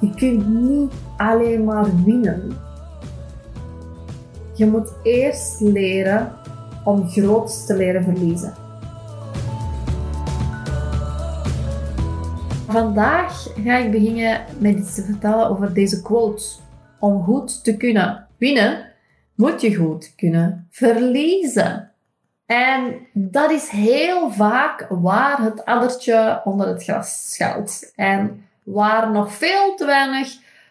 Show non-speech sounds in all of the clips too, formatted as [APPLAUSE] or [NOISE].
Je kunt niet alleen maar winnen. Je moet eerst leren om groot te leren verliezen. Vandaag ga ik beginnen met iets te vertellen over deze quote. Om goed te kunnen winnen, moet je goed kunnen verliezen. En dat is heel vaak waar het addertje onder het gras schuilt. En waar nog veel te weinig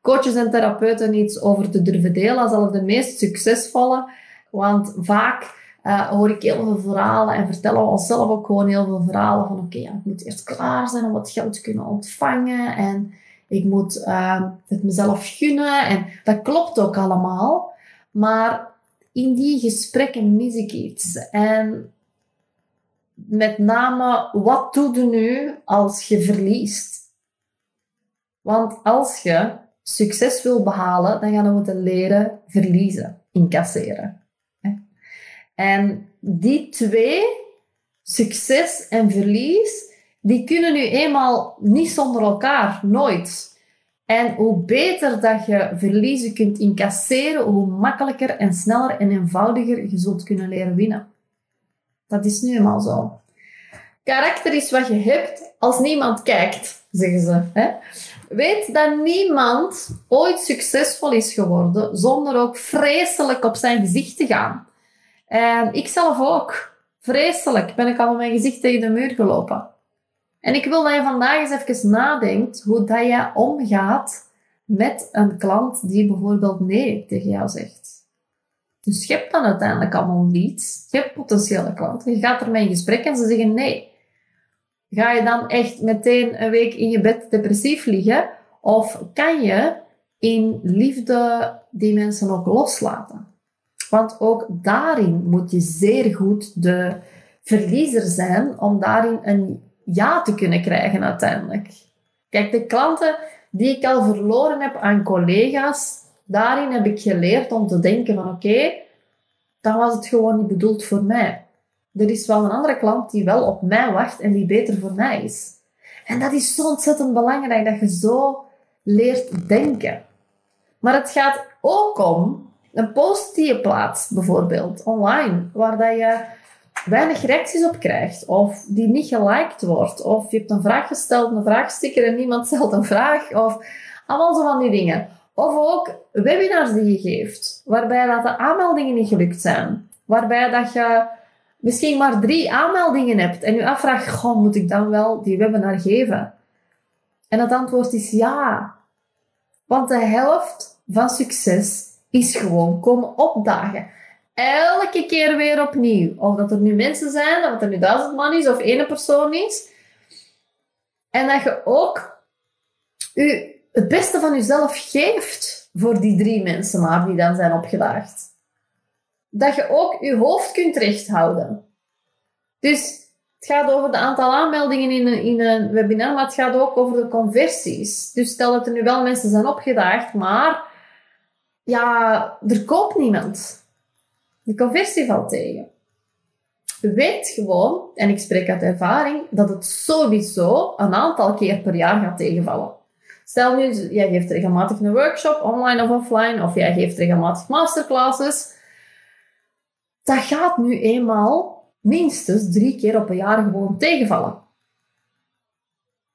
coaches en therapeuten iets over te durven delen, zelfs de meest succesvolle. Want vaak uh, hoor ik heel veel verhalen en vertellen we onszelf ook gewoon heel veel verhalen van oké, ik moet eerst klaar zijn om wat geld te kunnen ontvangen en ik moet uh, het mezelf gunnen en dat klopt ook allemaal. Maar in die gesprekken mis ik iets. En met name, wat doe je nu als je verliest? Want als je succes wil behalen, dan ga je moeten leren verliezen, incasseren. En die twee, succes en verlies, die kunnen nu eenmaal niet zonder elkaar, nooit. En hoe beter dat je verliezen kunt incasseren, hoe makkelijker en sneller en eenvoudiger je zult kunnen leren winnen. Dat is nu eenmaal zo. Karakter is wat je hebt als niemand kijkt, zeggen ze. Hè? Weet dat niemand ooit succesvol is geworden zonder ook vreselijk op zijn gezicht te gaan. En ik zelf ook. Vreselijk ben ik al met mijn gezicht tegen de muur gelopen. En ik wil dat je vandaag eens even nadenkt hoe dat je omgaat met een klant die bijvoorbeeld nee tegen jou zegt. Dus je hebt dan uiteindelijk allemaal niets. Je hebt potentiële klanten. Je gaat ermee in gesprek en ze zeggen nee. Ga je dan echt meteen een week in je bed depressief liggen? Of kan je in liefde die mensen ook loslaten? Want ook daarin moet je zeer goed de verliezer zijn om daarin een ja te kunnen krijgen uiteindelijk. Kijk, de klanten die ik al verloren heb aan collega's, daarin heb ik geleerd om te denken van oké, dan was het gewoon niet bedoeld voor mij. Er is wel een andere klant die wel op mij wacht en die beter voor mij is. En dat is zo ontzettend belangrijk dat je zo leert denken. Maar het gaat ook om een post die je plaatst, bijvoorbeeld online, waar dat je weinig reacties op krijgt, of die niet geliked wordt, of je hebt een vraag gesteld, een vraagsticker en niemand stelt een vraag, of allemaal zo van die dingen. Of ook webinars die je geeft, waarbij dat de aanmeldingen niet gelukt zijn, waarbij dat je misschien maar drie aanmeldingen hebt en je afvraagt, goh, moet ik dan wel die webinar geven? En het antwoord is ja. Want de helft van succes is gewoon komen opdagen. Elke keer weer opnieuw. Of dat er nu mensen zijn, of dat er nu duizend man is, of één persoon is. En dat je ook u het beste van jezelf geeft voor die drie mensen maar die dan zijn opgedaagd. Dat je ook je hoofd kunt recht houden. Dus het gaat over het aantal aanmeldingen in een, in een webinar, maar het gaat ook over de conversies. Dus stel dat er nu wel mensen zijn opgedaagd, maar ja, er koopt niemand. De conversie valt tegen. Weet gewoon, en ik spreek uit ervaring, dat het sowieso een aantal keer per jaar gaat tegenvallen. Stel nu, jij geeft regelmatig een workshop, online of offline, of jij geeft regelmatig masterclasses. Dat gaat nu eenmaal minstens drie keer op een jaar gewoon tegenvallen.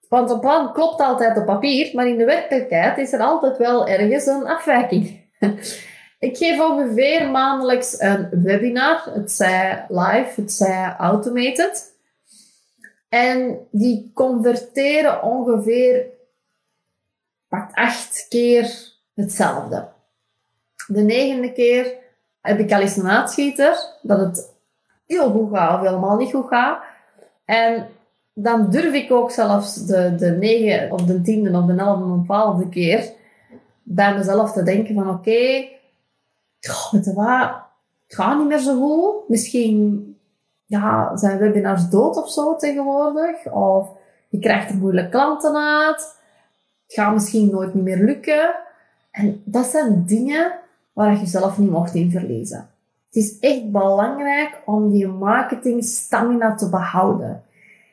Want een plan klopt altijd op papier, maar in de werkelijkheid is er altijd wel ergens een afwijking. [LAUGHS] Ik geef ongeveer maandelijks een webinar. Het zij live, het zij automated. En die converteren ongeveer acht keer hetzelfde. De negende keer heb ik al eens een uitschieter, dat het heel goed gaat of helemaal niet goed gaat. En dan durf ik ook zelfs de, de negen of de tiende of de elfde of de twaalfde keer bij mezelf te denken van oké, het gaat niet meer zo goed. Misschien ja, zijn webinars dood of zo tegenwoordig. Of je krijgt er moeilijke klanten uit. Het gaat misschien nooit meer lukken. En dat zijn dingen waar je zelf niet mocht in verliezen. Het is echt belangrijk om die marketing stamina te behouden.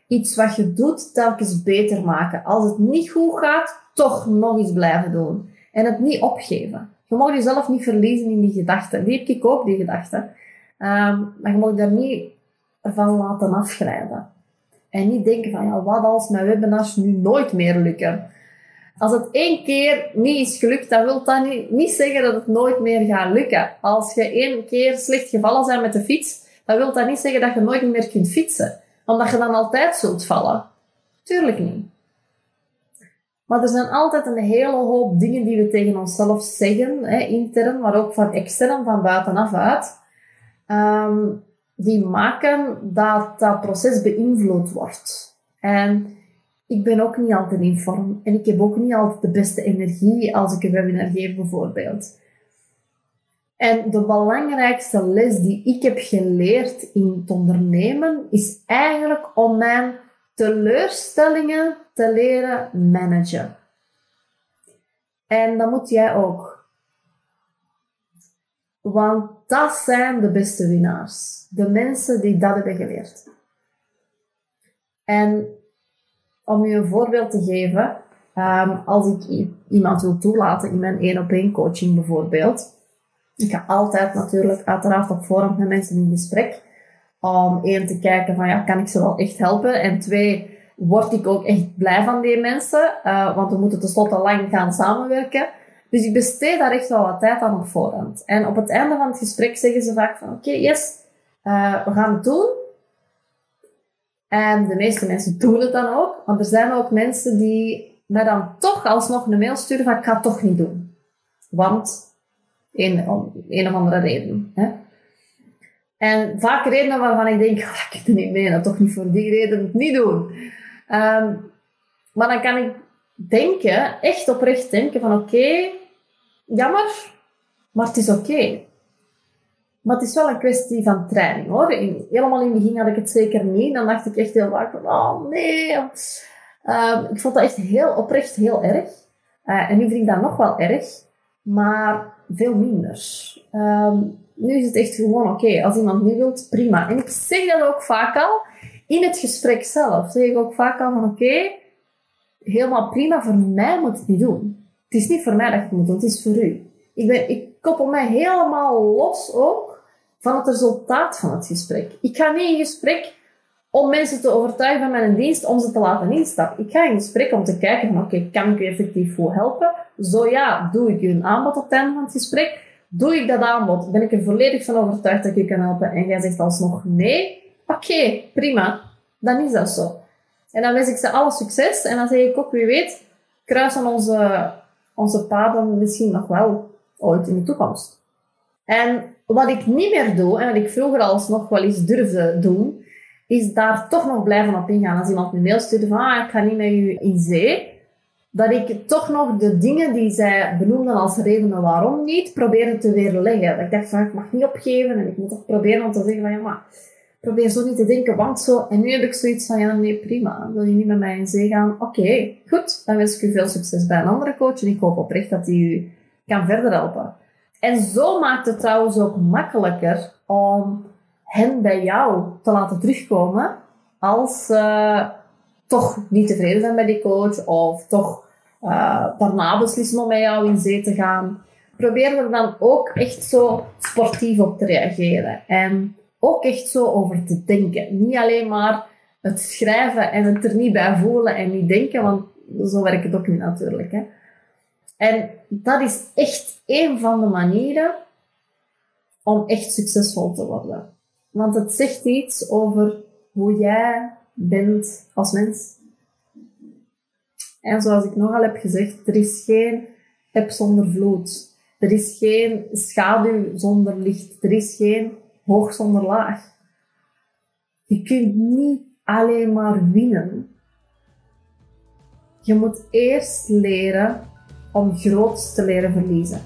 iets wat je doet telkens beter maken. Als het niet goed gaat, toch nog eens blijven doen. En het niet opgeven. Je mag jezelf niet verliezen in die gedachten. Die heb ik ook, die gedachten. Um, maar je mag daar niet van laten afglijden. En niet denken van, ja, wat als mijn webinars nu nooit meer lukken? Als het één keer niet is gelukt, dan wil dat niet, niet zeggen dat het nooit meer gaat lukken. Als je één keer slecht gevallen bent met de fiets, dan wil dat niet zeggen dat je nooit meer kunt fietsen. Omdat je dan altijd zult vallen. Tuurlijk niet. Maar er zijn altijd een hele hoop dingen die we tegen onszelf zeggen, hè, intern, maar ook van extern, van buitenaf uit, um, die maken dat dat proces beïnvloed wordt. En ik ben ook niet altijd in vorm en ik heb ook niet altijd de beste energie als ik een webinar geef, bijvoorbeeld. En de belangrijkste les die ik heb geleerd in het ondernemen is eigenlijk om mijn teleurstellingen te leren managen. En dat moet jij ook. Want dat zijn de beste winnaars. De mensen die dat hebben geleerd. En om je een voorbeeld te geven, um, als ik iemand wil toelaten in mijn één op één coaching bijvoorbeeld. Ik ga altijd natuurlijk uiteraard op voorhand met mensen in gesprek. Om één te kijken van ja, kan ik ze wel echt helpen? En twee, word ik ook echt blij van die mensen? Uh, want we moeten tenslotte lang gaan samenwerken. Dus ik besteed daar echt wel wat tijd aan op voorhand. En op het einde van het gesprek zeggen ze vaak van oké, yes, uh, we gaan het doen. En de meeste mensen doen het dan ook. Want er zijn ook mensen die mij dan toch alsnog een mail sturen van ik ga het toch niet doen. Want een, om een of andere reden. Hè? En vaak redenen waarvan ik denk, oh, ik kan niet mee, dat toch niet voor die reden niet doen. Um, maar dan kan ik denken, echt oprecht denken van oké, jammer, maar het is oké. Maar het is wel een kwestie van training hoor. In, helemaal in het begin had ik het zeker niet. Dan dacht ik echt heel vaak van, oh nee. Um, ik vond dat echt heel oprecht heel erg. Uh, en nu vind ik dat nog wel erg, maar veel minder. Um, nu is het echt gewoon oké. Als iemand niet wilt, prima. En ik zeg dat ook vaak al in het gesprek zelf. Zeg ik ook vaak al van oké, helemaal prima. Voor mij moet het niet doen. Het is niet voor mij dat je het moet doen, het is voor u. Ik, ben, ik koppel mij helemaal los ook van het resultaat van het gesprek. Ik ga niet in gesprek om mensen te overtuigen van mijn dienst, om ze te laten instappen. Ik ga in gesprek om te kijken van, oké, kan ik u effectief goed helpen? Zo ja, doe ik u een aanbod op het einde van het gesprek? Doe ik dat aanbod? Ben ik er volledig van overtuigd dat ik u kan helpen? En jij zegt alsnog nee? Oké, prima. Dan is dat zo. En dan wens ik ze alle succes. En dan zeg ik ook, wie weet, kruisen onze, onze paden misschien nog wel ooit in de toekomst. En wat ik niet meer doe, en wat ik vroeger alsnog wel eens durfde doen, is daar toch nog blijven op ingaan. Als iemand me mail stuurt van, ah, ik ga niet met u in zee, dat ik toch nog de dingen die zij benoemden als redenen waarom niet, probeerde te weerleggen. Dat ik dacht van, ik mag niet opgeven en ik moet toch proberen om te zeggen van, ja, maar probeer zo niet te denken, want zo. En nu heb ik zoiets van, ja, nee, prima. Wil je niet met mij in zee gaan? Oké, goed. Dan wens ik u veel succes bij een andere coach en ik hoop oprecht dat die u kan verder helpen. En zo maakt het trouwens ook makkelijker om hen bij jou te laten terugkomen als ze toch niet tevreden zijn bij die coach of toch uh, daarna beslissen om met jou in zee te gaan. Probeer er dan ook echt zo sportief op te reageren en ook echt zo over te denken. Niet alleen maar het schrijven en het er niet bij voelen en niet denken, want zo werkt het ook niet natuurlijk. Hè. En dat is echt een van de manieren om echt succesvol te worden. Want het zegt iets over hoe jij bent als mens. En zoals ik nogal heb gezegd, er is geen heb zonder vloed. Er is geen schaduw zonder licht. Er is geen hoog zonder laag. Je kunt niet alleen maar winnen. Je moet eerst leren om groots te leren verliezen.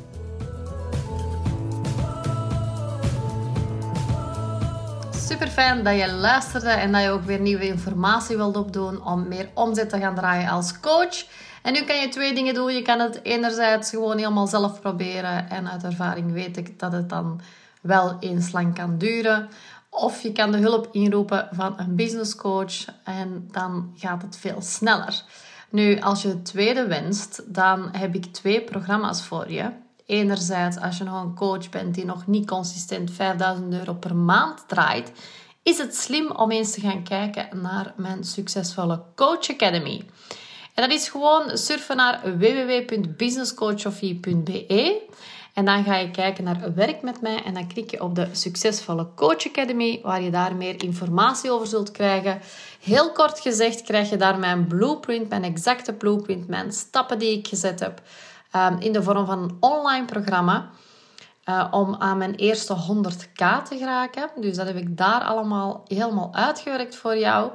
Super fijn dat je luisterde en dat je ook weer nieuwe informatie wilt opdoen om meer omzet te gaan draaien als coach. En nu kan je twee dingen doen. Je kan het enerzijds gewoon helemaal zelf proberen en uit ervaring weet ik dat het dan wel eens lang kan duren. Of je kan de hulp inroepen van een business coach en dan gaat het veel sneller. Nu, als je het tweede wenst, dan heb ik twee programma's voor je. Enerzijds, als je nog een coach bent die nog niet consistent 5000 euro per maand draait, is het slim om eens te gaan kijken naar mijn succesvolle Coach Academy. En dat is gewoon surfen naar www.businesscoachofie.be en dan ga je kijken naar werk met mij en dan klik je op de succesvolle Coach Academy, waar je daar meer informatie over zult krijgen. Heel kort gezegd krijg je daar mijn blueprint, mijn exacte blueprint, mijn stappen die ik gezet heb ehm, in de vorm van een online programma. Uh, om aan mijn eerste 100k te geraken. Dus dat heb ik daar allemaal helemaal uitgewerkt voor jou.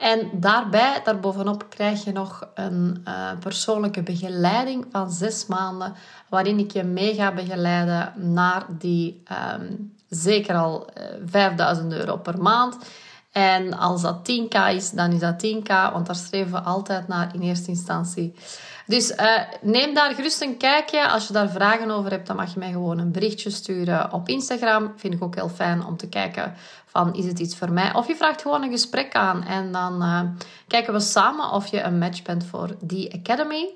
En daarbij, daarbovenop, krijg je nog een uh, persoonlijke begeleiding van zes maanden, waarin ik je mee ga begeleiden naar die um, zeker al uh, eh, 5000 euro per maand. En als dat 10k is, dan is dat 10k, want daar streven we altijd naar in eerste instantie. Dus uh, neem daar gerust een kijkje. Als je daar vragen over hebt, dan mag je mij gewoon een berichtje sturen op Instagram. Vind ik ook heel fijn om te kijken van is het iets voor mij? Of je vraagt gewoon een gesprek aan en dan uh, kijken we samen of je een match bent voor die academy.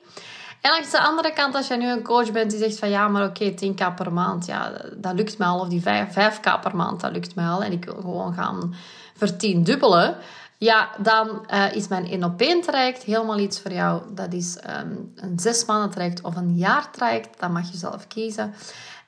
En langs de andere kant, als je nu een coach bent die zegt van ja, maar oké, okay, 10k per maand, ja, dat lukt mij al. Of die 5, 5k per maand, dat lukt mij al. En ik wil gewoon gaan vertiendubbelen. Ja, dan uh, is mijn 1 op 1 traject helemaal iets voor jou. Dat is um, een zes maanden traject of een jaar traject. Dat mag je zelf kiezen.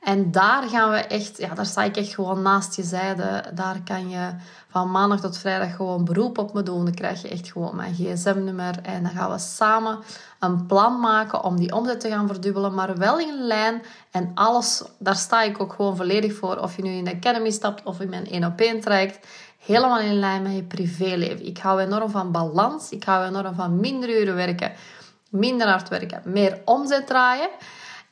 En daar gaan we echt, ja, daar sta ik echt gewoon naast je zijde. Daar kan je van maandag tot vrijdag gewoon beroep op me doen. Dan krijg je echt gewoon mijn gsm-nummer. En dan gaan we samen een plan maken om die omzet te gaan verdubbelen. Maar wel in lijn. En alles, daar sta ik ook gewoon volledig voor. Of je nu in de Academy stapt of in mijn 1 op 1 traject helemaal in lijn met je privéleven. Ik hou enorm van balans. Ik hou enorm van minder uren werken, minder hard werken, meer omzet draaien.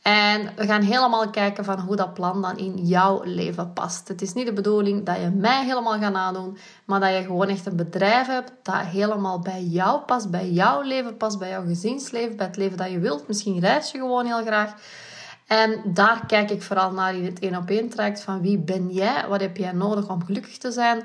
En we gaan helemaal kijken van hoe dat plan dan in jouw leven past. Het is niet de bedoeling dat je mij helemaal gaat nadoen, maar dat je gewoon echt een bedrijf hebt dat helemaal bij jou past, bij jouw leven past, bij jouw gezinsleven, bij het leven dat je wilt. Misschien reis je gewoon heel graag. En daar kijk ik vooral naar in het één op één traject van wie ben jij, wat heb jij nodig om gelukkig te zijn